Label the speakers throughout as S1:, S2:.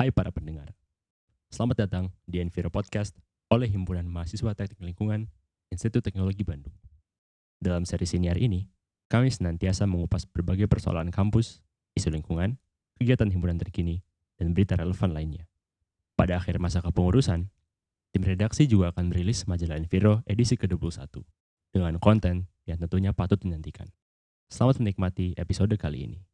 S1: Hai para pendengar, selamat datang di Enviro Podcast oleh Himpunan Mahasiswa Teknik Lingkungan Institut Teknologi Bandung. Dalam seri siniar ini, kami senantiasa mengupas berbagai persoalan kampus, isu lingkungan, kegiatan himpunan terkini, dan berita relevan lainnya. Pada akhir masa kepengurusan, tim redaksi juga akan merilis majalah Enviro edisi ke-21 dengan konten yang tentunya patut dinantikan. Selamat menikmati episode kali ini.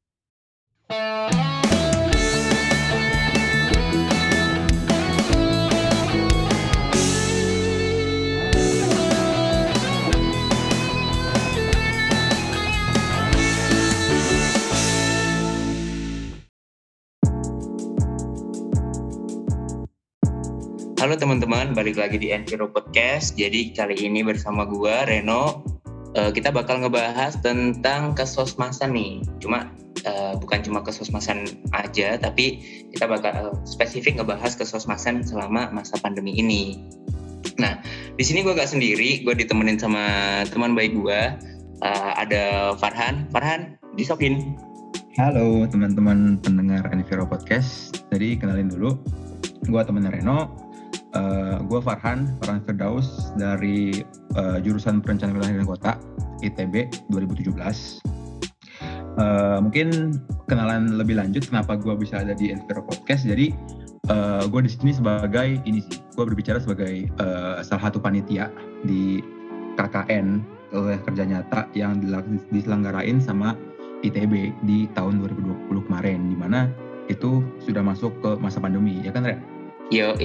S2: Halo teman-teman, balik lagi di Enviro Podcast. Jadi kali ini bersama gua Reno, uh, kita bakal ngebahas tentang kesosmasan nih. Cuma uh, bukan cuma kesosmasan aja, tapi kita bakal spesifik ngebahas kesosmasan selama masa pandemi ini. Nah, di sini gua gak sendiri, gue ditemenin sama teman baik gua. Uh, ada Farhan. Farhan, disokin.
S3: Halo teman-teman pendengar Enviro Podcast. Jadi kenalin dulu, gue temen Reno, Uh, gue Farhan, Farhan Firdaus dari uh, jurusan Perencanaan Wilayah dan Kota ITB 2017. Uh, mungkin kenalan lebih lanjut kenapa gue bisa ada di Enviro Podcast. Jadi uh, gue di sini sebagai ini sih, gue berbicara sebagai uh, salah satu panitia di KKN oleh kerja nyata yang diselenggarain sama ITB di tahun 2020 kemarin, di mana itu sudah masuk ke masa pandemi, ya kan Ren?
S2: Yo,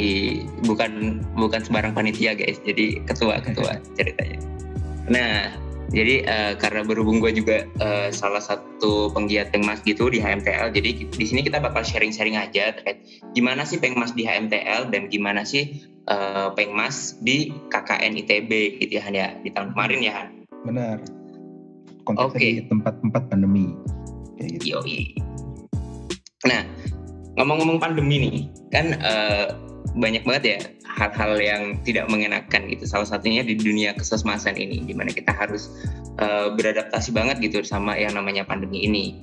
S2: bukan bukan sembarang panitia guys, jadi ketua-ketua ceritanya. Nah, jadi uh, karena berhubung gue juga uh, salah satu penggiat pengmas gitu di HMTL, jadi di sini kita bakal sharing-sharing aja terkait gimana sih pengmas di HMTL dan gimana sih uh, pengmas di KKN ITB gitu ya Han ya di tahun kemarin ya Han.
S3: Benar. Konteksnya okay. di tempat-tempat pandemi.
S2: Kayak gitu. Yoi. Nah, ngomong-ngomong pandemi nih kan uh, banyak banget ya hal-hal yang tidak mengenakan gitu. Salah satunya di dunia kesesmasan ini di mana kita harus uh, beradaptasi banget gitu sama yang namanya pandemi ini.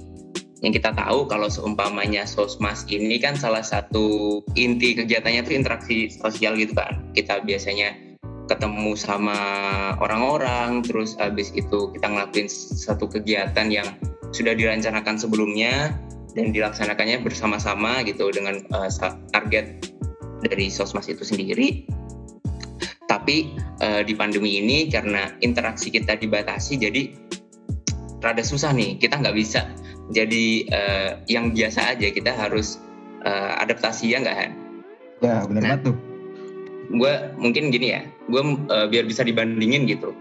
S2: Yang kita tahu kalau seumpamanya sosmas ini kan salah satu inti kegiatannya itu interaksi sosial gitu kan. Kita biasanya ketemu sama orang-orang terus habis itu kita ngelakuin satu kegiatan yang sudah direncanakan sebelumnya dan dilaksanakannya bersama-sama gitu dengan uh, target dari sosmas itu sendiri. Tapi uh, di pandemi ini karena interaksi kita dibatasi, jadi rada susah nih. Kita nggak bisa jadi uh, yang biasa aja. Kita harus uh, adaptasi ya nggak Han?
S3: Ya benar nah, tuh.
S2: Gue mungkin gini ya, gue uh, biar bisa dibandingin gitu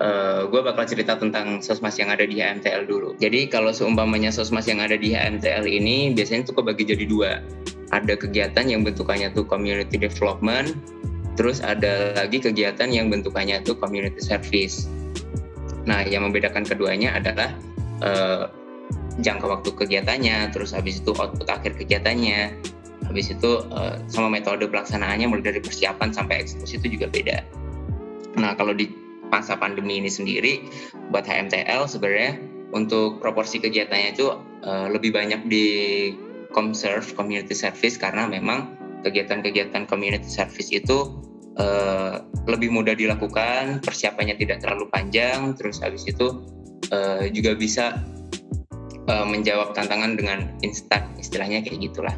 S2: uh, eh, gue bakal cerita tentang sosmas yang ada di HMTL dulu. Jadi kalau seumpamanya sosmas yang ada di HMTL ini biasanya tuh kebagi jadi dua. Ada kegiatan yang bentukannya tuh community development, terus ada lagi kegiatan yang bentukannya tuh community service. Nah, yang membedakan keduanya adalah uh, jangka waktu kegiatannya, terus habis itu output akhir kegiatannya, habis itu uh, sama metode pelaksanaannya mulai dari persiapan sampai eksekusi itu juga beda. Nah, kalau di masa pandemi ini sendiri buat HMTL sebenarnya untuk proporsi kegiatannya itu uh, lebih banyak di Comserve Community Service karena memang kegiatan-kegiatan community service itu uh, lebih mudah dilakukan, persiapannya tidak terlalu panjang, terus habis itu uh, juga bisa uh, menjawab tantangan dengan instan, istilahnya kayak gitulah.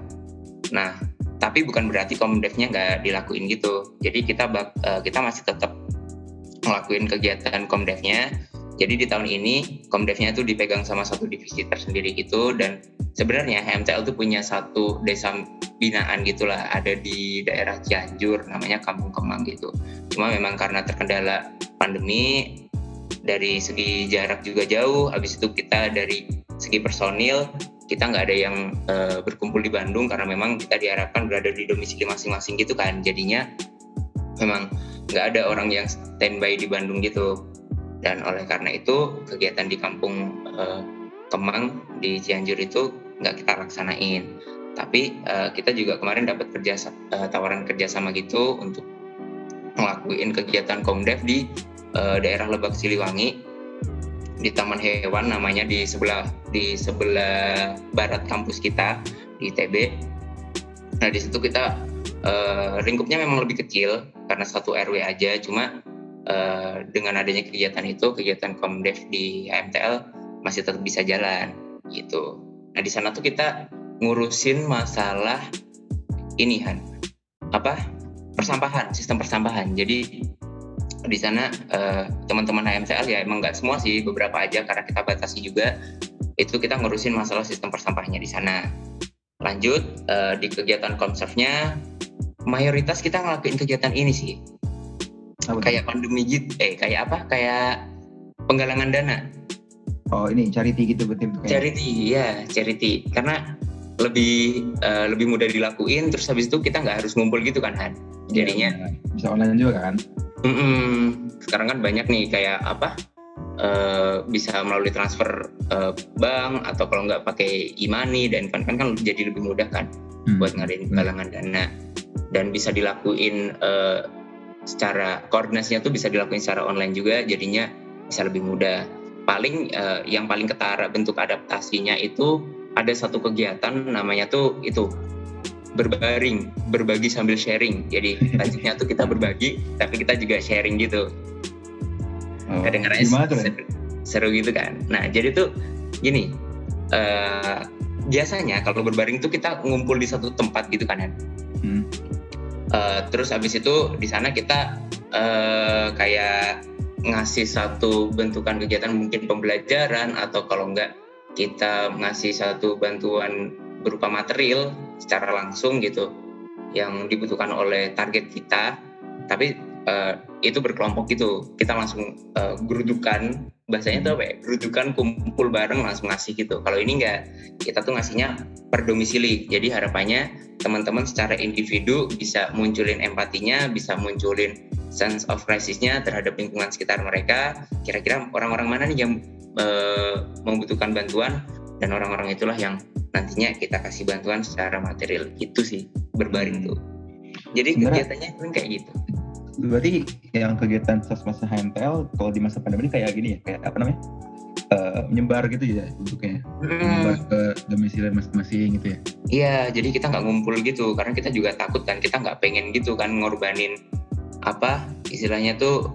S2: Nah, tapi bukan berarti komdevnya nggak dilakuin gitu. Jadi kita uh, kita masih tetap ngelakuin kegiatan komdevnya. Jadi di tahun ini komdevnya itu dipegang sama satu divisi tersendiri gitu. Dan sebenarnya HMTL itu punya satu desa binaan gitulah. Ada di daerah Cianjur namanya Kampung Kemang gitu. Cuma memang karena terkendala pandemi dari segi jarak juga jauh habis itu kita dari segi personil kita nggak ada yang uh, berkumpul di Bandung karena memang kita diharapkan berada di domisili masing-masing gitu kan. Jadinya memang nggak ada orang yang standby di Bandung gitu. Dan oleh karena itu kegiatan di kampung uh, Kemang di Cianjur itu nggak kita laksanain. Tapi uh, kita juga kemarin dapat kerja uh, tawaran kerjasama gitu untuk ngelakuin kegiatan komdev di uh, daerah Lebak Siliwangi di Taman Hewan namanya di sebelah di sebelah barat kampus kita di ITB Nah di situ kita uh, lingkupnya memang lebih kecil karena satu RW aja, cuma uh, dengan adanya kegiatan itu, kegiatan Komdev di HMTL masih tetap bisa jalan gitu. Nah di sana tuh kita ngurusin masalah ini Han, apa persampahan, sistem persampahan. Jadi di sana uh, teman-teman HMTL ya emang nggak semua sih, beberapa aja karena kita batasi juga itu kita ngurusin masalah sistem persampahannya di sana. Lanjut uh, di kegiatan konservnya mayoritas kita ngelakuin kegiatan ini sih. Apa kayak pandemi gitu, eh kayak apa? Kayak penggalangan dana.
S3: Oh ini charity gitu betul
S2: kayak. Charity, ya charity. Karena lebih uh, lebih mudah dilakuin, terus habis itu kita nggak harus ngumpul gitu kan Han. Iya, Jadinya
S3: ya, bisa online juga kan.
S2: Mm -mm. Sekarang kan banyak nih kayak apa? Uh, bisa melalui transfer uh, bank atau kalau nggak pakai e-money dan kan kan jadi lebih mudah kan hmm. buat ngadain galangan dana. Dan bisa dilakuin uh, secara koordinasinya tuh bisa dilakuin secara online juga jadinya bisa lebih mudah. Paling uh, yang paling ketara bentuk adaptasinya itu ada satu kegiatan namanya tuh itu berbaring berbagi sambil sharing. Jadi lanjutnya tuh kita berbagi tapi kita juga sharing gitu oh, kedengarannya seru, seru gitu kan. Nah jadi tuh gini uh, biasanya kalau berbaring tuh kita ngumpul di satu tempat gitu kan hmm. uh, terus habis itu di sana kita uh, kayak ngasih satu bentukan kegiatan mungkin pembelajaran atau kalau enggak kita ngasih satu bantuan berupa material secara langsung gitu yang dibutuhkan oleh target kita. Tapi uh, itu berkelompok gitu. Kita langsung uh, gerudukan bahasanya tuh apa ya? Gerudukan kumpul bareng langsung ngasih gitu. Kalau ini enggak kita tuh ngasihnya per domisili. Jadi harapannya teman-teman secara individu bisa munculin empatinya bisa munculin sense of crisisnya terhadap lingkungan sekitar mereka. Kira-kira orang-orang mana nih yang uh, membutuhkan bantuan? Dan orang-orang itulah yang nantinya kita kasih bantuan secara material. Itu sih berbaring tuh. Jadi Sebenarnya, kegiatannya kayak gitu
S3: berarti yang kegiatan sosmed HMTL kalau di masa pandemi ini kayak gini ya kayak apa namanya uh, menyebar gitu ya bentuknya hmm. menyebar ke domisili masing-masing gitu ya
S2: iya jadi kita nggak ngumpul gitu karena kita juga takut kan kita nggak pengen gitu kan ngorbanin apa istilahnya tuh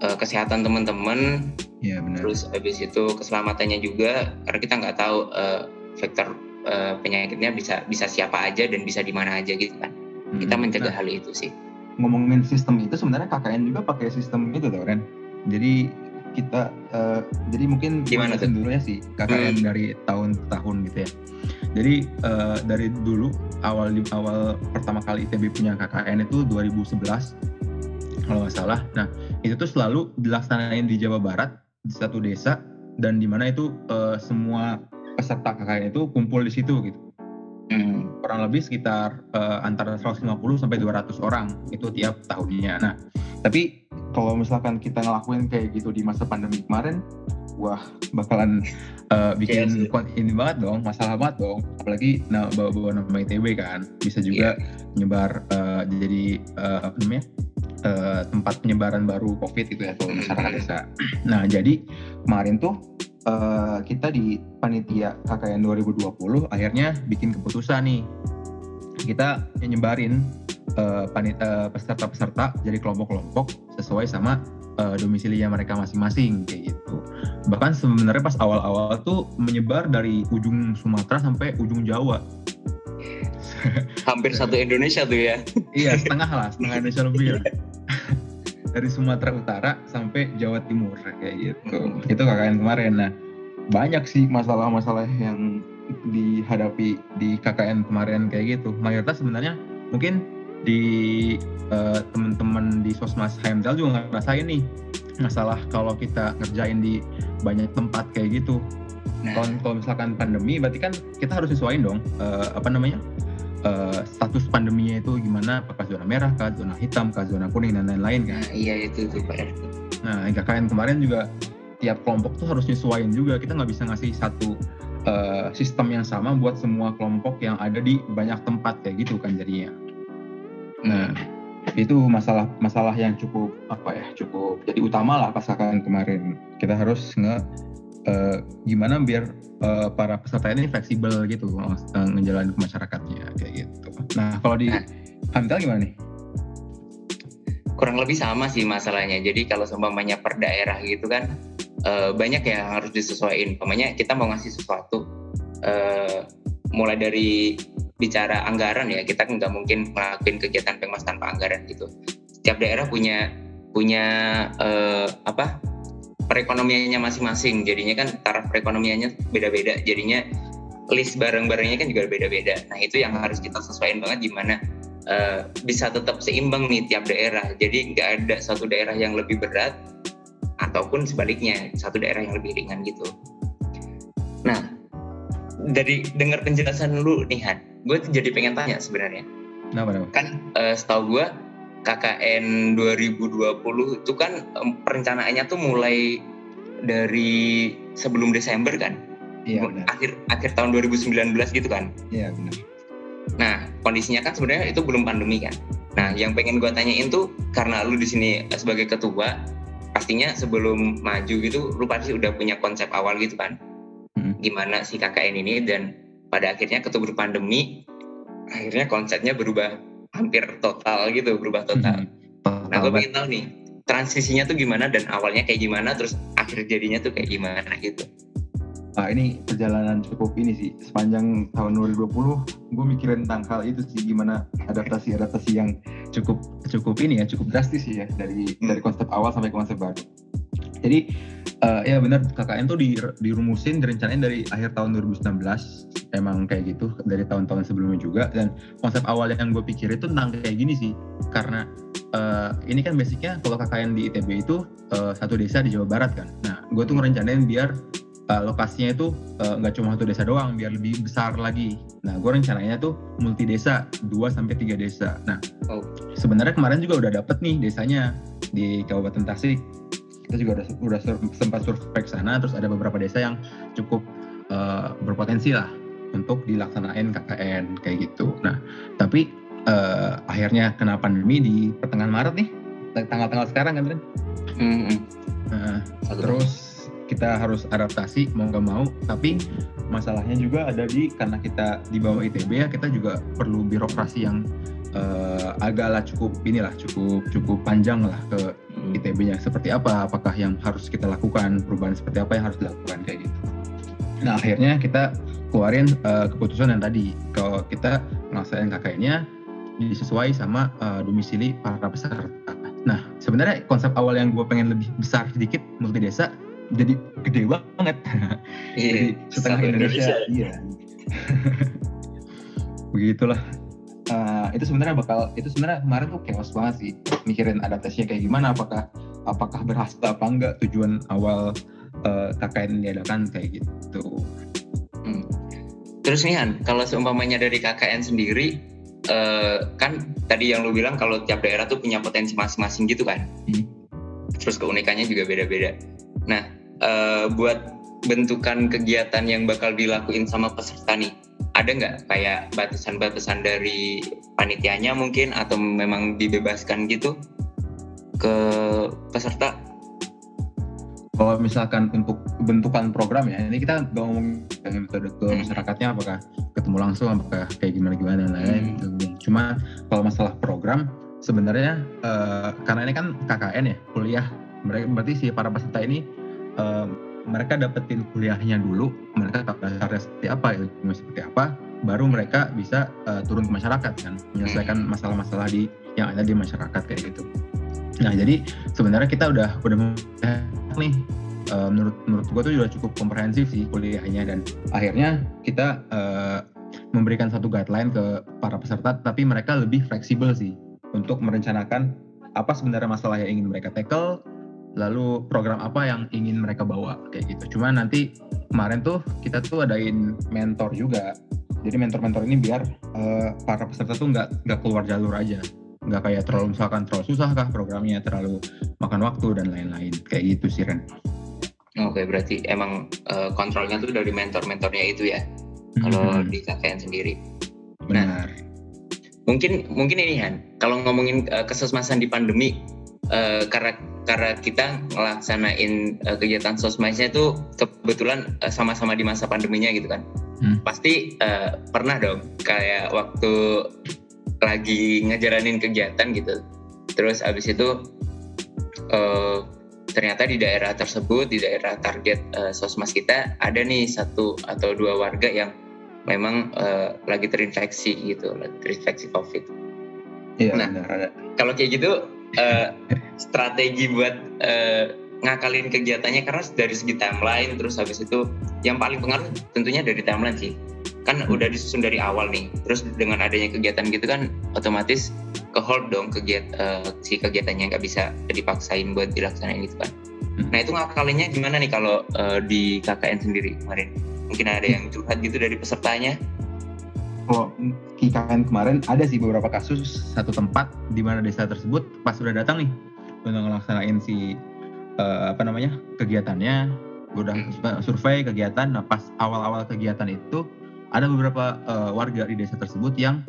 S2: uh, kesehatan teman-teman
S3: ya, benar.
S2: terus habis itu keselamatannya juga karena kita nggak tahu uh, vektor uh, penyakitnya bisa bisa siapa aja dan bisa di mana aja gitu kan hmm. kita mencegah nah. hal itu sih
S3: ngomongin sistem itu sebenarnya KKN juga pakai sistem itu tuh Ren. Jadi kita uh, jadi mungkin
S2: gimana tuh
S3: dulu ya sih KKN hmm. dari tahun ke tahun gitu ya. Jadi uh, dari dulu awal awal pertama kali ITB punya KKN itu 2011 kalau nggak salah. Nah itu tuh selalu dilaksanain di Jawa Barat di satu desa dan di mana itu uh, semua peserta KKN itu kumpul di situ gitu hmm. kurang lebih sekitar uh, antara 150 sampai 200 orang itu tiap tahunnya. Nah, tapi kalau misalkan kita ngelakuin kayak gitu di masa pandemi kemarin, wah bakalan uh, bikin yes. ini banget dong, masalah banget dong. Apalagi nah, bawa-bawa nama ITB kan, bisa juga yeah. nyebar uh, jadi uh, apa namanya uh, tempat penyebaran baru COVID itu ya kalau masyarakat hmm. desa. Nah jadi kemarin tuh uh, kita di panitia KKN 2020 akhirnya bikin keputusan nih kita nyebarin uh, peserta-peserta jadi kelompok-kelompok sesuai sama uh, domisilinya mereka masing-masing kayak gitu. Bahkan sebenarnya pas awal-awal tuh menyebar dari ujung Sumatera sampai ujung Jawa.
S2: Hampir satu Indonesia tuh ya.
S3: iya, setengah lah, setengah Indonesia lebih lah. Dari Sumatera Utara sampai Jawa Timur kayak gitu. Hmm. Itu KKN kemarin. Nah, banyak sih masalah-masalah yang dihadapi di KKN kemarin kayak gitu. Mayoritas sebenarnya mungkin di uh, teman-teman di Sosmas HMDL juga ngerasain nih masalah kalau kita ngerjain di banyak tempat kayak gitu. Nah. Kalau misalkan pandemi berarti kan kita harus sesuaiin dong uh, apa namanya? Uh, status pandeminya itu gimana? Apakah zona merah kah zona hitam kah zona kuning dan lain-lain kan?
S2: Nah, iya itu tuh pak.
S3: Nah kalian kemarin juga tiap kelompok tuh harus nyesuaiin juga. Kita nggak bisa ngasih satu uh, sistem yang sama buat semua kelompok yang ada di banyak tempat kayak gitu kan jadinya. Nah itu masalah masalah yang cukup apa ya cukup jadi utama lah pas kemarin. Kita harus nge uh, gimana biar uh, para peserta ini fleksibel gitu uh, ngejalanin ke masyarakatnya kayak gitu. Nah kalau di nah. Hamtel gimana nih?
S2: Kurang lebih sama sih masalahnya. Jadi kalau seumpamanya per daerah gitu kan uh, banyak yang harus disesuaikan. Pokoknya kita mau ngasih sesuatu uh, mulai dari bicara anggaran ya kita nggak mungkin melakukan kegiatan pengmas tanpa anggaran gitu. Setiap daerah punya punya uh, apa perekonomiannya masing-masing. Jadinya kan taraf perekonomiannya beda-beda. Jadinya list barang-barangnya kan juga beda-beda. Nah itu yang harus kita sesuaikan banget gimana uh, bisa tetap seimbang nih tiap daerah. Jadi nggak ada satu daerah yang lebih berat ataupun sebaliknya satu daerah yang lebih ringan gitu. Nah dari dengar penjelasan lu nih Han gue jadi pengen tanya sebenarnya.
S3: Nah,
S2: kan uh, setahu gue KKN 2020 itu kan perencanaannya tuh mulai dari sebelum Desember kan?
S3: Iya benar.
S2: Akhir akhir tahun 2019 gitu kan?
S3: Iya benar.
S2: Nah kondisinya kan sebenarnya itu belum pandemi kan? Nah yang pengen gue tanyain tuh karena lu di sini sebagai ketua, pastinya sebelum maju gitu, lu pasti udah punya konsep awal gitu kan? Hmm. Gimana si KKN ini dan pada akhirnya ketemu pandemi, akhirnya konsepnya berubah hampir total gitu berubah total. Hmm. Nah gue pengen tahu nih transisinya tuh gimana dan awalnya kayak gimana terus akhir jadinya tuh kayak gimana gitu.
S3: Nah ini perjalanan cukup ini sih sepanjang tahun 2020 gue mikirin tentang hal itu sih gimana adaptasi adaptasi yang cukup cukup ini ya cukup drastis ya dari hmm. dari konsep awal sampai konsep baru. Jadi uh, ya benar KKN tuh di, dirumusin direncanain dari akhir tahun 2019 emang kayak gitu dari tahun-tahun sebelumnya juga. Dan konsep awal yang gue pikir itu tentang kayak gini sih. Karena uh, ini kan basicnya kalau KKN di ITB itu uh, satu desa di Jawa Barat kan. Nah gue tuh ngerencanain biar uh, lokasinya itu nggak uh, cuma satu desa doang biar lebih besar lagi. Nah gue rencananya tuh multi desa 2 sampai tiga desa. Nah oh. sebenarnya kemarin juga udah dapet nih desanya di Kabupaten Tasik kita juga udah, udah sempat survei ke sana terus ada beberapa desa yang cukup uh, berpotensi lah untuk dilaksanain KKN kayak gitu. Nah, tapi uh, akhirnya kena pandemi di pertengahan Maret nih, tanggal-tanggal sekarang kan? Mm-hmm. Nah, terus kita harus adaptasi mau nggak mau, tapi masalahnya juga ada di karena kita di bawah ITB ya, kita juga perlu birokrasi yang uh, agaklah cukup inilah cukup cukup panjang lah ke mm. ITB-nya seperti apa, apakah yang harus kita lakukan, perubahan seperti apa yang harus dilakukan kayak gitu. Nah akhirnya kita keluarin uh, keputusan yang tadi kalau kita ngelaksanain KKN-nya disesuai sama uh, domisili para peserta. Nah, sebenarnya konsep awal yang gue pengen lebih besar sedikit multi desa jadi gede banget.
S2: Iya, jadi setengah Indonesia. Indonesia. Iya.
S3: Begitulah. Itu sebenarnya bakal itu sebenarnya kemarin tuh chaos banget sih mikirin adaptasinya kayak gimana apakah apakah berhasil apa enggak tujuan awal uh, KKN diadakan kayak gitu.
S2: Hmm. Terus nih Han, kalau seumpamanya dari KKN sendiri, uh, kan tadi yang lu bilang kalau tiap daerah tuh punya potensi masing-masing gitu kan? Hmm. Terus keunikannya juga beda-beda. Nah, uh, buat bentukan kegiatan yang bakal dilakuin sama peserta nih, ada nggak kayak batasan-batasan dari panitianya mungkin atau memang dibebaskan gitu ke peserta?
S3: kalau misalkan untuk bentukan program ya ini kita nggak ngomong dengan metode ke hmm. masyarakatnya apakah ketemu langsung apakah kayak gimana gimana dan lain-lain hmm. gitu. cuma kalau masalah program sebenarnya uh, karena ini kan KKN ya kuliah mereka berarti si para peserta ini uh, mereka dapetin kuliahnya dulu mereka tahu dasarnya seperti apa ilmu seperti apa baru mereka bisa uh, turun ke masyarakat kan menyelesaikan hmm. masalah-masalah di yang ada di masyarakat kayak gitu nah jadi sebenarnya kita udah udah nih uh, menurut menurut gue tuh sudah cukup komprehensif sih kuliahnya dan akhirnya kita uh, memberikan satu guideline ke para peserta tapi mereka lebih fleksibel sih untuk merencanakan apa sebenarnya masalah yang ingin mereka tackle lalu program apa yang ingin mereka bawa kayak gitu. Cuma nanti kemarin tuh kita tuh adain mentor juga. Jadi mentor-mentor ini biar uh, para peserta tuh nggak nggak keluar jalur aja nggak kayak terlalu misalkan terlalu susah kah programnya terlalu makan waktu dan lain-lain kayak gitu sih Ren.
S2: Oke berarti emang uh, kontrolnya tuh dari mentor-mentornya itu ya hmm. kalau di KKN sendiri.
S3: Benar. Nah,
S2: mungkin mungkin ini Han kalau ngomongin uh, kesesmasan di pandemi uh, karena karena kita ngelaksanain uh, kegiatan sosmasnya itu kebetulan uh, sama-sama di masa pandeminya gitu kan. Hmm. Pasti uh, pernah dong kayak waktu lagi ngejalanin kegiatan gitu. Terus abis itu uh, ternyata di daerah tersebut di daerah target uh, sosmas kita ada nih satu atau dua warga yang memang uh, lagi terinfeksi gitu, lagi terinfeksi COVID. Iya, nah, kalau kayak gitu uh, strategi buat uh, ngakalin kegiatannya karena dari segi timeline terus habis itu yang paling pengaruh tentunya dari timeline sih. Kan udah disusun dari awal nih terus dengan adanya kegiatan gitu kan otomatis ke hold dong kegiat uh, si kegiatannya nggak bisa dipaksain buat dilaksanain gitu kan. Hmm. nah itu ngakalinnya gimana nih kalau uh, di KKN sendiri kemarin mungkin ada yang curhat gitu dari pesertanya
S3: kalau KKN kemarin ada sih beberapa kasus satu tempat di mana desa tersebut pas sudah datang nih untuk ngelaksanain si uh, apa namanya kegiatannya. Udah survei kegiatan. Nah pas awal-awal kegiatan itu ada beberapa uh, warga di desa tersebut yang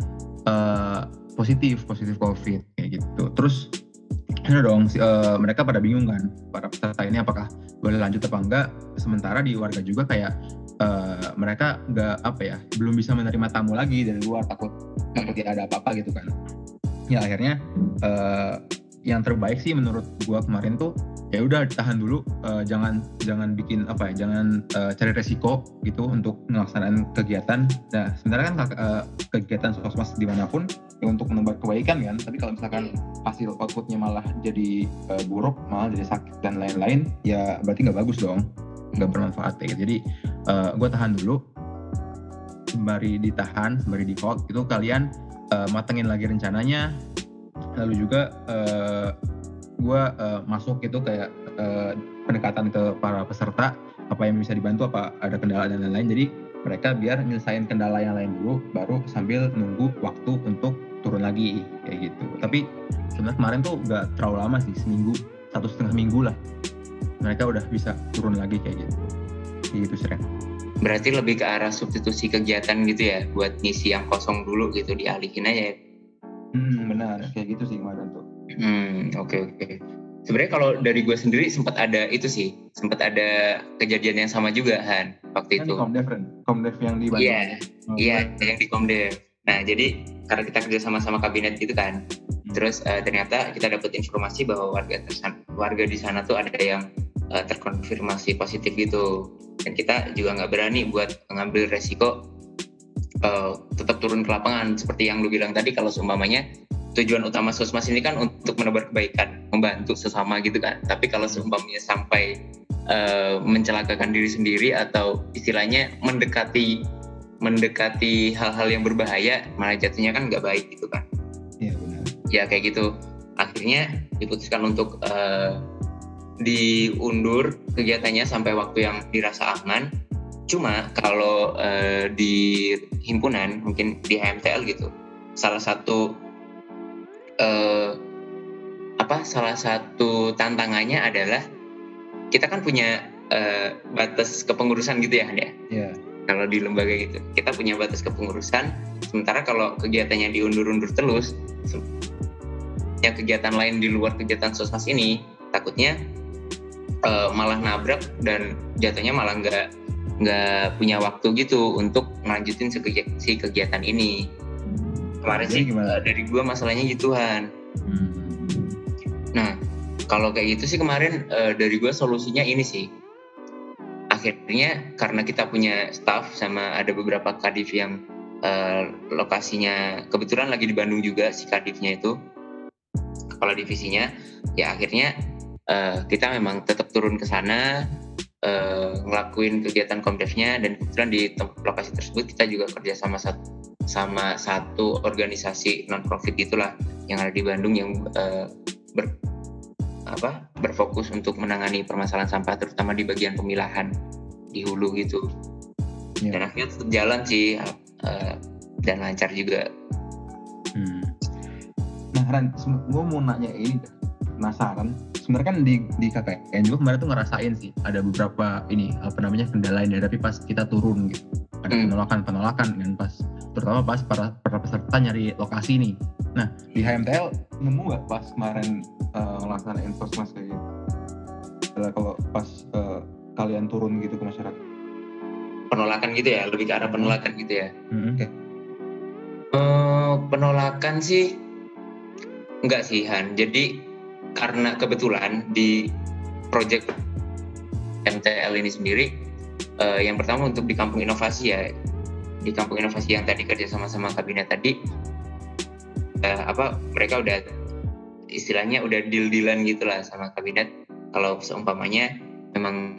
S3: uh, positif positif covid kayak gitu. Terus ini dong uh, mereka pada bingung kan para peserta ini apakah boleh lanjut apa enggak. Sementara di warga juga kayak uh, mereka nggak apa ya belum bisa menerima tamu lagi dari luar takut takut tidak ada apa-apa gitu kan. Ya akhirnya uh, yang terbaik sih menurut gua kemarin tuh ya udah tahan dulu uh, jangan jangan bikin apa ya jangan uh, cari resiko gitu untuk melaksanakan kegiatan. Nah sebenarnya kan uh, kegiatan sosmas di mana pun ya untuk menebar kebaikan kan tapi kalau misalkan hasil outputnya malah jadi uh, buruk malah jadi sakit dan lain-lain ya berarti nggak bagus dong nggak bermanfaat ya jadi uh, eh, gue tahan dulu. Sembari ditahan sembari di hold itu kalian uh, matengin lagi rencananya. Lalu juga uh, eh, gue uh, masuk itu kayak uh, pendekatan ke para peserta. Apa yang bisa dibantu apa ada kendala dan lain-lain. Jadi mereka biar nyelesain kendala yang lain dulu baru sambil nunggu waktu untuk turun lagi kayak gitu. Tapi sebenarnya kemarin tuh gak terlalu lama sih seminggu satu setengah minggu lah. Mereka udah bisa turun lagi kayak gitu gitu sering
S2: berarti lebih ke arah substitusi kegiatan gitu ya buat ngisi yang kosong dulu gitu dialihin aja ya?
S3: Hmm, benar. Kayak gitu sih kemarin tuh.
S2: Hmm oke okay, oke. Okay. sebenarnya kalau dari gue sendiri sempat ada itu sih sempat ada kejadian yang sama juga Han waktu kan itu.
S3: Komdev kan komdev yang di
S2: Bandung. Iya oh, iya yang di komdev nah jadi karena kita kerja sama-sama kabinet gitu kan hmm. terus uh, ternyata kita dapat informasi bahwa warga warga di sana tuh ada yang uh, terkonfirmasi positif gitu. Dan kita juga nggak berani buat mengambil resiko uh, tetap turun ke lapangan. Seperti yang lu bilang tadi kalau seumpamanya tujuan utama sosmas ini kan untuk menebar kebaikan membantu sesama gitu kan. Tapi kalau seumpamanya sampai uh, mencelakakan diri sendiri atau istilahnya mendekati mendekati hal-hal yang berbahaya malah jatuhnya kan nggak baik gitu kan.
S3: Iya benar.
S2: Ya kayak gitu. Akhirnya diputuskan untuk uh, diundur kegiatannya sampai waktu yang dirasa aman. Cuma kalau uh, di himpunan mungkin di HMTL gitu, salah satu uh, apa salah satu tantangannya adalah kita kan punya uh, batas kepengurusan gitu ya, ya.
S3: Yeah.
S2: Kalau di lembaga gitu, kita punya batas kepengurusan. Sementara kalau kegiatannya diundur-undur terus, ya kegiatan lain di luar kegiatan sosmas ini takutnya uh, malah nabrak dan jatuhnya malah nggak nggak punya waktu gitu untuk melanjutin si kegiatan ini kemarin sih gimana? dari gue masalahnya gituan hmm. nah kalau kayak gitu sih kemarin uh, dari gue solusinya ini sih akhirnya karena kita punya staff sama ada beberapa kadif yang uh, lokasinya kebetulan lagi di Bandung juga si kadifnya itu kepala divisinya ya akhirnya uh, kita memang tetap turun ke sana uh, ngelakuin kegiatan komdevnya dan kebetulan di lokasi tersebut kita juga kerja sama satu sama satu organisasi non profit itulah yang ada di Bandung yang uh, ber, apa berfokus untuk menangani permasalahan sampah terutama di bagian pemilahan di hulu gitu ya. dan akhirnya tetap jalan sih uh, dan lancar juga.
S3: Hmm. Nah Ran, gue mau nanya ini penasaran sebenarnya kan di di KKN juga kemarin tuh ngerasain sih ada beberapa ini apa namanya kendala yang dihadapi pas kita turun gitu ada hmm. penolakan penolakan kan pas terutama pas para para peserta nyari lokasi nih nah di HMTL nemu nggak pas kemarin uh, ngelaksanain sosmas kayak gitu kalau pas uh, kalian turun gitu ke masyarakat?
S2: Penolakan gitu ya, lebih ke arah penolakan gitu ya.
S3: Hmm.
S2: Uh, penolakan sih enggak sih Han. Jadi karena kebetulan di project MTL ini sendiri, uh, yang pertama untuk di kampung inovasi ya, di kampung inovasi yang tadi kerja sama-sama kabinet tadi, uh, apa mereka udah istilahnya udah deal-dealan gitulah sama kabinet. Kalau seumpamanya memang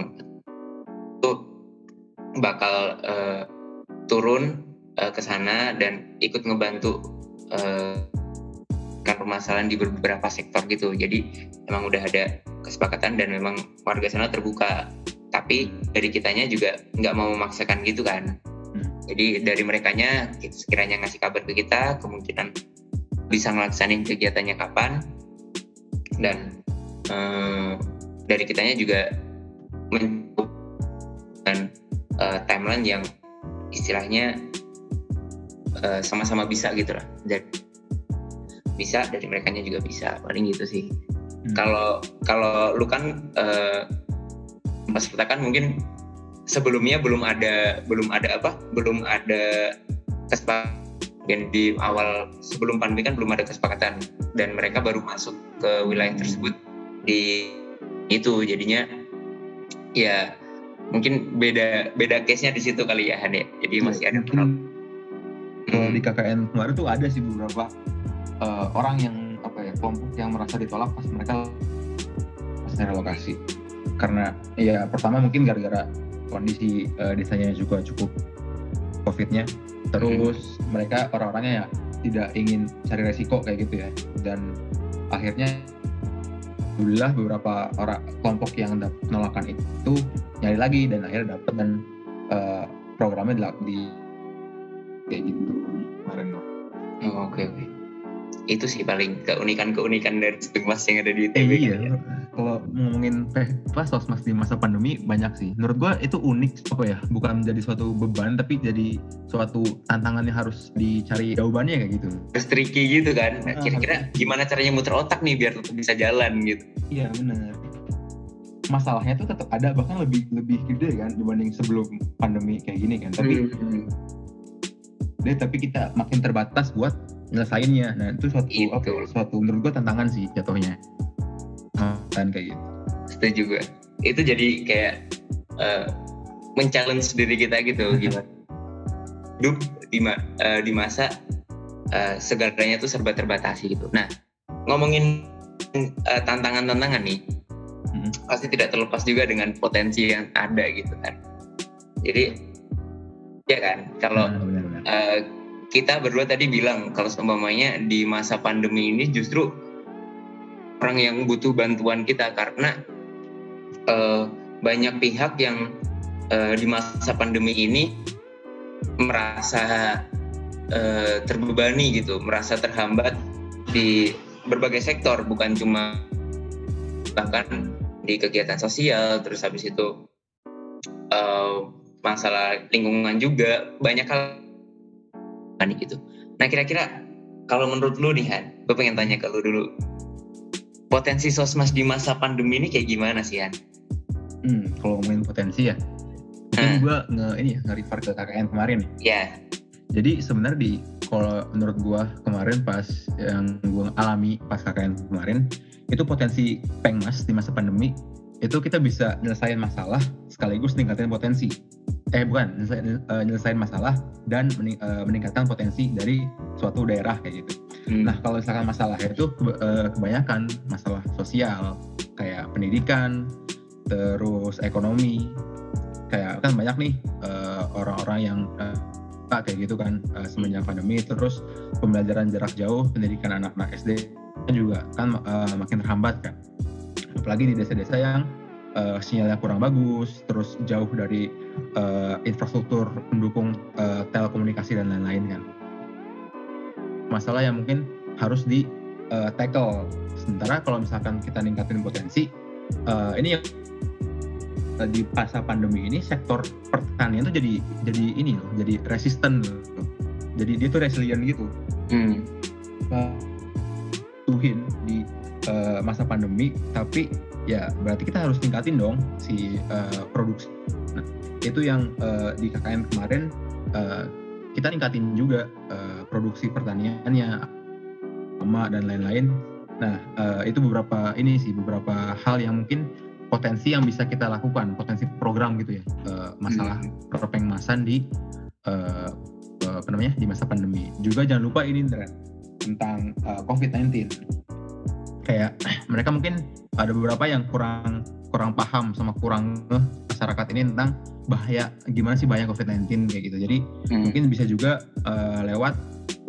S2: itu bakal uh, turun uh, ke sana dan ikut ngebantu uh, kan permasalahan di beberapa sektor gitu. Jadi memang udah ada kesepakatan dan memang warga sana terbuka. Tapi dari kitanya juga nggak mau memaksakan gitu kan.
S3: Hmm.
S2: Jadi dari merekanya sekiranya ngasih kabar ke kita, kemungkinan bisa ngelaksanain kegiatannya kapan dan uh, dari kitanya juga dan uh, timeline yang istilahnya sama sama-sama bisa gitu lah dan bisa dari mereka juga bisa. Paling gitu sih. Hmm. kalau kalau lu kan uh, pas kan mungkin sebelumnya belum ada belum ada apa belum ada kesepakatan. Di awal sebelum pandemi kan belum ada kesepakatan. Dan mereka baru masuk ke wilayah tersebut di itu. Jadinya ya mungkin beda beda case nya di situ kali ya Han ya jadi iya, masih ada
S3: mungkin kalau di KKN kemarin tuh ada sih beberapa uh, orang yang apa ya kelompok yang merasa ditolak pas mereka pas relokasi karena ya pertama mungkin gara-gara kondisi uh, desanya juga cukup covidnya. Terus hmm. mereka orang-orangnya ya tidak ingin cari resiko kayak gitu ya. Dan akhirnya alhamdulillah beberapa orang kelompok yang dapat penolakan itu nyari lagi dan akhirnya dapat dan uh, programnya di, di kayak gitu kemarin.
S2: Oh, oke okay, oke. okay itu sih paling keunikan-keunikan dari Sosmas yang ada di ITB.
S3: Eh, iya, kalau ngomongin pas Sosmas di masa pandemi banyak sih. Menurut gua itu unik apa ya? Bukan menjadi suatu beban tapi jadi suatu tantangan yang harus dicari jawabannya kayak gitu.
S2: Terus tricky gitu kan. Nah, kira-kira gimana caranya muter otak nih biar tetap bisa jalan gitu.
S3: Iya benar. Masalahnya tuh tetap ada bahkan lebih lebih gede kan dibanding sebelum pandemi kayak gini kan. Tapi hmm. hmm. Deh tapi kita makin terbatas buat nyelesainnya. Nah itu suatu itu. apa ya, suatu menurut gue tantangan sih jatuhnya. Kan kayak gitu.
S2: Setuju gue itu jadi kayak uh, men-challenge diri kita gitu gimana? Hidup di, ma uh, di masa uh, segalanya tuh serba terbatasi gitu. Nah ngomongin uh, tantangan-tantangan nih hmm. pasti tidak terlepas juga dengan potensi yang ada gitu kan. Jadi ya kan kalau nah, uh, kita berdua tadi bilang kalau seumpamanya di masa pandemi ini justru orang yang butuh bantuan kita karena uh, banyak pihak yang uh, di masa pandemi ini merasa uh, terbebani gitu, merasa terhambat di berbagai sektor, bukan cuma bahkan di kegiatan sosial, terus habis itu uh, masalah lingkungan juga banyak hal panik gitu. Nah kira-kira kalau menurut lu nih Han, gue pengen tanya ke lu dulu. Potensi sosmas di masa pandemi ini kayak gimana sih Han?
S3: Hmm, kalau ngomongin potensi ya, mungkin hmm. gue nge ini ya nge-refer ke KKN kemarin.
S2: Ya. Yeah.
S3: Jadi sebenarnya di kalau menurut gue kemarin pas yang gue alami pas KKN kemarin itu potensi pengmas di masa pandemi itu kita bisa nyelesain masalah sekaligus meningkatkan potensi eh bukan nyelesain, uh, masalah dan mening, uh, meningkatkan potensi dari suatu daerah kayak gitu. Hmm. Nah kalau misalkan masalah itu uh, kebanyakan masalah sosial kayak pendidikan, terus ekonomi, kayak kan banyak nih orang-orang uh, yang uh, kayak gitu kan uh, semenjak pandemi, terus pembelajaran jarak jauh pendidikan anak-anak SD juga kan uh, makin terhambat kan, apalagi di desa-desa yang uh, sinyalnya kurang bagus, terus jauh dari uh, infrastruktur pendukung uh, telekomunikasi dan lain-lain kan. Masalah yang mungkin harus di uh, tackle. Sementara kalau misalkan kita ningkatin potensi, uh, ini yang uh, di masa pandemi ini sektor pertanian tuh jadi jadi ini loh, jadi resisten loh. Jadi dia tuh resilient gitu. Hmm. Uh, tuhin di uh, masa pandemi, tapi ya berarti kita harus tingkatin dong si uh, produksi. Nah, itu yang uh, di KKN kemarin uh, kita tingkatin juga uh, produksi pertaniannya sama dan lain-lain. Nah, uh, itu beberapa ini sih beberapa hal yang mungkin potensi yang bisa kita lakukan, potensi program gitu ya, uh, masalah hmm. perpengmasan di uh, apa namanya di masa pandemi. Juga jangan lupa ini tentang uh, COVID-19 kayak mereka mungkin ada beberapa yang kurang kurang paham sama kurang eh, masyarakat ini tentang bahaya gimana sih bahaya COVID-19 kayak gitu. Jadi hmm. mungkin bisa juga uh, lewat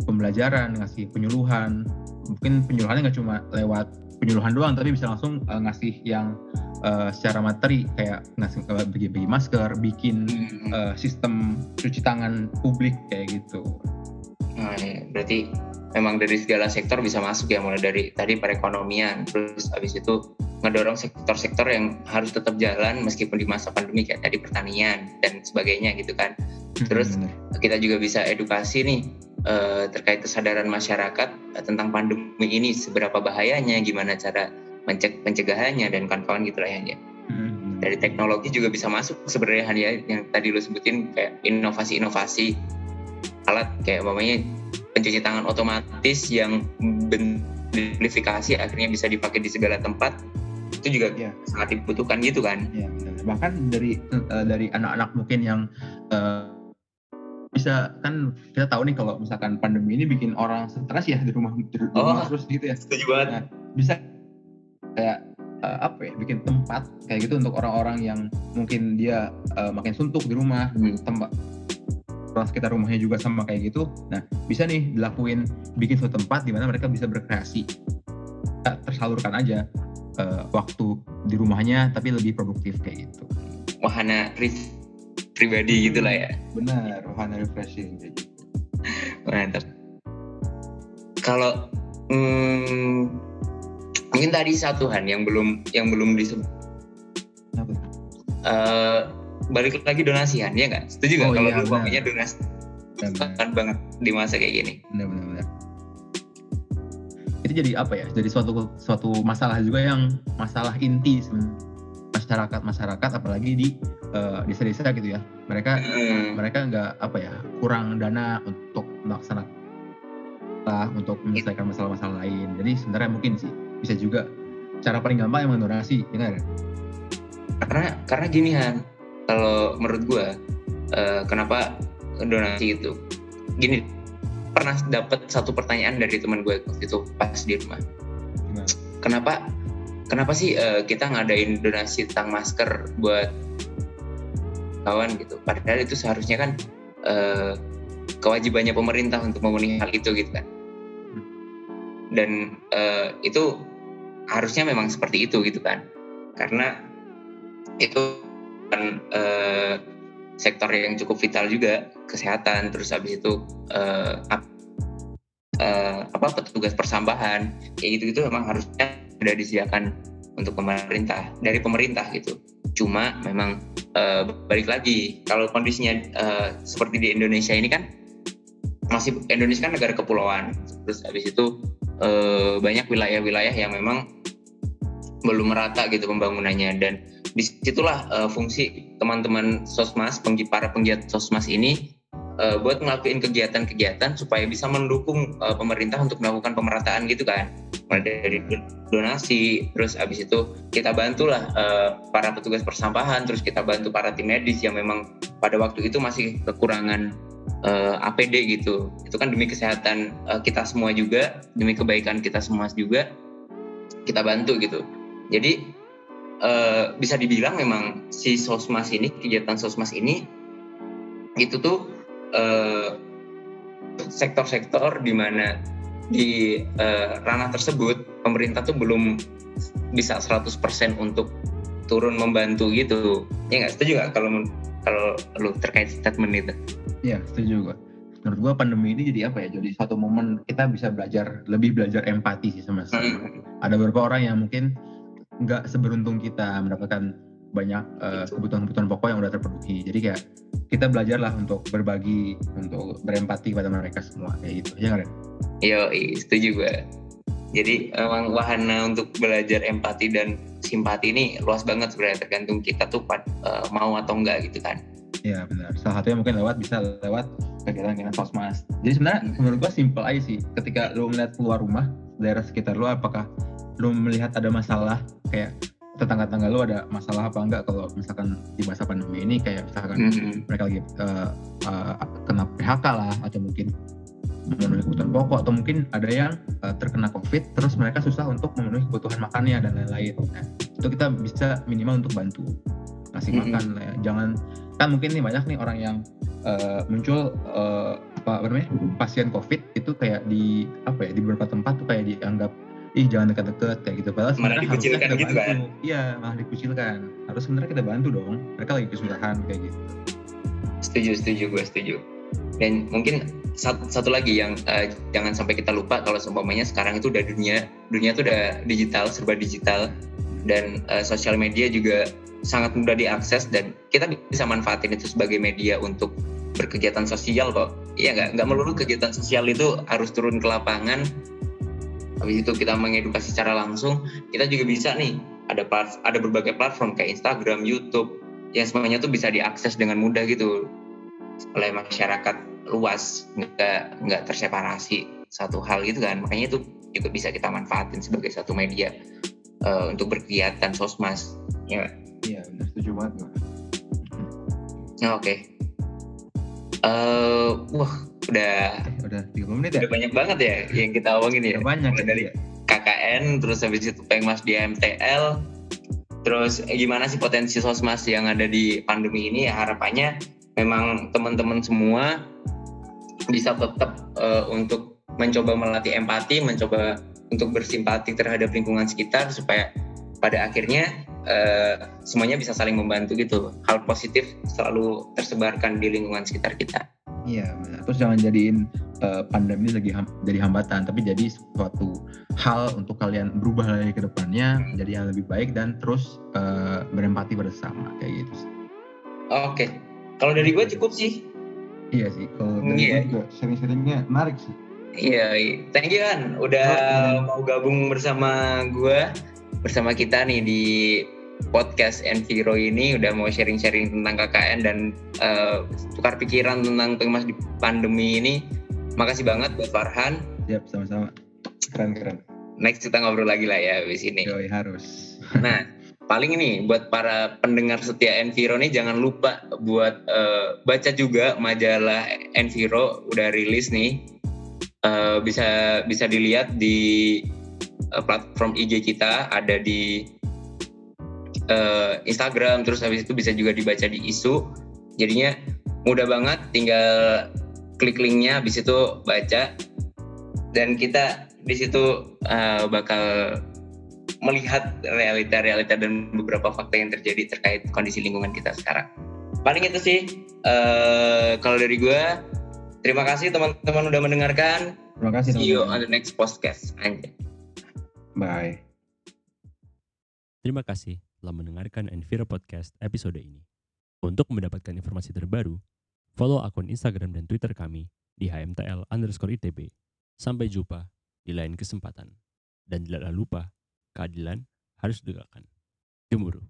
S3: pembelajaran, ngasih penyuluhan. Mungkin penyuluhannya nggak cuma lewat penyuluhan doang, tapi bisa langsung uh, ngasih yang uh, secara materi kayak ngasih bagi-bagi masker, bikin uh, sistem cuci tangan publik kayak gitu.
S2: Nah, ya. berarti memang dari segala sektor bisa masuk ya mulai dari tadi perekonomian terus habis itu ngedorong sektor-sektor yang harus tetap jalan meskipun di masa pandemi kayak tadi pertanian dan sebagainya gitu kan hmm, terus kita juga bisa edukasi nih uh, terkait kesadaran masyarakat tentang pandemi ini seberapa bahayanya gimana cara pencegahannya dan kawan-kawan gitu lah ya hmm. dari teknologi juga bisa masuk sebenarnya ya yang tadi lo sebutin kayak inovasi-inovasi alat kayak umpamanya pencuci tangan otomatis yang simplifikasi akhirnya bisa dipakai di segala tempat itu juga ya. sangat dibutuhkan gitu kan
S3: ya, bahkan dari uh, dari anak-anak mungkin yang uh, bisa kan kita tahu nih kalau misalkan pandemi ini bikin orang stres ya di rumah di rumah oh, terus gitu ya
S2: setuju banget nah,
S3: bisa kayak uh, apa ya bikin tempat kayak gitu untuk orang-orang yang mungkin dia uh, makin suntuk di rumah hmm. tempat orang sekitar rumahnya juga sama kayak gitu. Nah bisa nih dilakuin bikin suatu tempat di mana mereka bisa berkreasi. Tersalurkan aja uh, waktu di rumahnya tapi lebih produktif kayak gitu.
S2: Wahana pribadi gitu lah ya.
S3: Benar wahana refreshing kayak gitu.
S2: Mantap. Kalau hmm, mungkin tadi satu han yang belum yang belum disebut. Uh, balik lagi donasian ya nggak? Setuju nggak oh, kalau iya, umpamanya donasi? Sangat banget di masa kayak gini.
S3: Benar-benar itu jadi apa ya? Jadi suatu suatu masalah juga yang masalah inti masyarakat masyarakat apalagi di uh, desa-desa gitu ya. Mereka hmm. mereka nggak apa ya kurang dana untuk melaksanakan untuk menyelesaikan masalah-masalah lain. Jadi sebenarnya mungkin sih bisa juga cara paling gampang yang mendonasi ya
S2: karena karena gini Han kalau menurut gue uh, kenapa donasi itu? Gini pernah dapat satu pertanyaan dari teman gue waktu itu pas di rumah. Gimana? kenapa kenapa sih uh, kita ngadain donasi tentang masker buat kawan gitu? Padahal itu seharusnya kan uh, kewajibannya pemerintah untuk memenuhi hal itu gitu kan. Dan uh, itu harusnya memang seperti itu gitu kan. Karena itu kan uh, sektor yang cukup vital juga kesehatan terus habis itu uh, uh, apa petugas persambahan kayak gitu gitu memang harusnya sudah disediakan untuk pemerintah dari pemerintah gitu. Cuma memang uh, balik lagi kalau kondisinya uh, seperti di Indonesia ini kan masih Indonesia kan negara kepulauan terus habis itu uh, banyak wilayah-wilayah yang memang belum merata gitu pembangunannya dan di situlah uh, fungsi teman-teman sosmas para penggiat sosmas ini uh, buat ngelakuin kegiatan-kegiatan supaya bisa mendukung uh, pemerintah untuk melakukan pemerataan gitu kan. Mulai dari donasi terus abis itu kita bantulah uh, para petugas persampahan terus kita bantu para tim medis yang memang pada waktu itu masih kekurangan uh, APD gitu. Itu kan demi kesehatan uh, kita semua juga demi kebaikan kita semua juga kita bantu gitu. Jadi uh, bisa dibilang memang si sosmas ini kegiatan sosmas ini itu tuh uh, sektor-sektor di mana di uh, ranah tersebut pemerintah tuh belum bisa 100% untuk turun membantu gitu. Ya nggak setuju nggak kalau kalau lu terkait statement itu?
S3: Iya setuju gua. Menurut gua pandemi ini jadi apa ya? Jadi satu momen kita bisa belajar lebih belajar empati sih sama Hmm. Ada beberapa orang yang mungkin nggak seberuntung kita mendapatkan banyak uh, kebutuhan-kebutuhan pokok yang udah terpenuhi. Jadi kayak kita belajarlah untuk berbagi, untuk berempati kepada mereka semua kayak gitu. Ya kan?
S2: Iya, setuju gue. Jadi emang wahana untuk belajar empati dan simpati ini luas banget sebenarnya tergantung kita tuh uh, mau atau enggak gitu kan.
S3: Iya benar. Salah satunya mungkin lewat bisa lewat kegiatan-kegiatan sosmas. Jadi sebenarnya menurut gua simpel aja sih. Ketika lu ngeliat keluar rumah, daerah sekitar lu apakah lu melihat ada masalah kayak tetangga-tetangga lu ada masalah apa enggak kalau misalkan di masa pandemi ini kayak misalkan mm -hmm. mereka lagi uh, uh, kena PHK lah atau mungkin memenuhi kebutuhan pokok atau mungkin ada yang uh, terkena COVID terus mereka susah untuk memenuhi kebutuhan makannya dan lain-lain. Nah, itu kita bisa minimal untuk bantu kasih mm -hmm. makan lah ya. Jangan kan mungkin nih banyak nih orang yang uh, muncul uh, apa namanya pasien COVID itu kayak di apa ya di beberapa tempat tuh kayak dianggap ih jangan dekat-dekat kayak gitu. Padahal
S2: sebenarnya harusnya kita gitu
S3: bantu. Kan? iya malah dikucilkan. Harus sebenarnya kita bantu dong. Mereka lagi kesusahan kayak gitu.
S2: Setuju setuju gue setuju. Dan mungkin satu, satu lagi yang uh, jangan sampai kita lupa kalau seumpamanya sekarang itu udah dunia dunia itu udah digital serba digital. Dan uh, sosial media juga sangat mudah diakses dan kita bisa manfaatin itu sebagai media untuk berkegiatan sosial kok iya nggak nggak melulu kegiatan sosial itu harus turun ke lapangan. Habis itu kita mengedukasi secara langsung kita juga bisa nih ada ada berbagai platform kayak Instagram, YouTube yang semuanya tuh bisa diakses dengan mudah gitu oleh masyarakat luas nggak nggak terseparasi satu hal gitu kan. Makanya itu juga bisa kita manfaatin sebagai satu media uh, untuk berkegiatan sosmas
S3: ya iya benar setuju banget
S2: oke. okay. Uh, wah udah
S3: udah 30 menit
S2: ya? Udah banyak banget ya yang kita omongin ya.
S3: Udah banyak
S2: dari ya. KKN terus habis itu Pengmas di MTL terus eh, gimana sih potensi sosmas yang ada di pandemi ini ya harapannya memang teman-teman semua bisa tetap uh, untuk mencoba melatih empati, mencoba untuk bersimpati terhadap lingkungan sekitar supaya pada akhirnya uh, semuanya bisa saling membantu gitu. Hal positif selalu tersebarkan di lingkungan sekitar kita.
S3: Iya, terus jangan jadiin uh, pandemi lagi ham jadi hambatan, tapi jadi suatu hal untuk kalian berubah lagi ke depannya, jadi yang lebih baik dan terus uh, berempati bersama kayak gitu.
S2: Oke, kalau dari gue cukup sih.
S3: Iya sih, kalau dari yeah. gue juga sering-seringnya menarik sih.
S2: Iya, iya, thank you kan udah oh, mau gabung bersama gue, bersama kita nih di podcast Enviro ini udah mau sharing-sharing tentang KKN dan uh, tukar pikiran tentang pengemas di pandemi ini. Makasih banget buat Farhan.
S3: Siap, sama-sama. Keren-keren.
S2: Next kita ngobrol lagi lah ya di sini.
S3: Yoi, harus.
S2: Nah, paling ini buat para pendengar setia Enviro nih jangan lupa buat uh, baca juga majalah Enviro udah rilis nih. Uh, bisa bisa dilihat di uh, platform IG kita ada di uh, Instagram terus habis itu bisa juga dibaca di isu jadinya mudah banget tinggal klik linknya habis itu baca dan kita di situ uh, bakal melihat realita-realita dan beberapa fakta yang terjadi terkait kondisi lingkungan kita sekarang. Paling itu sih uh, kalau dari gue. Terima kasih teman-teman udah mendengarkan.
S3: Terima kasih.
S2: See you on the next podcast. Anjay.
S3: Bye.
S1: Terima kasih telah mendengarkan Enviro Podcast episode ini. Untuk mendapatkan informasi terbaru, follow akun Instagram dan Twitter kami di hmtl underscore itb. Sampai jumpa di lain kesempatan. Dan jangan lupa, keadilan harus ditegakkan. Gemuruh.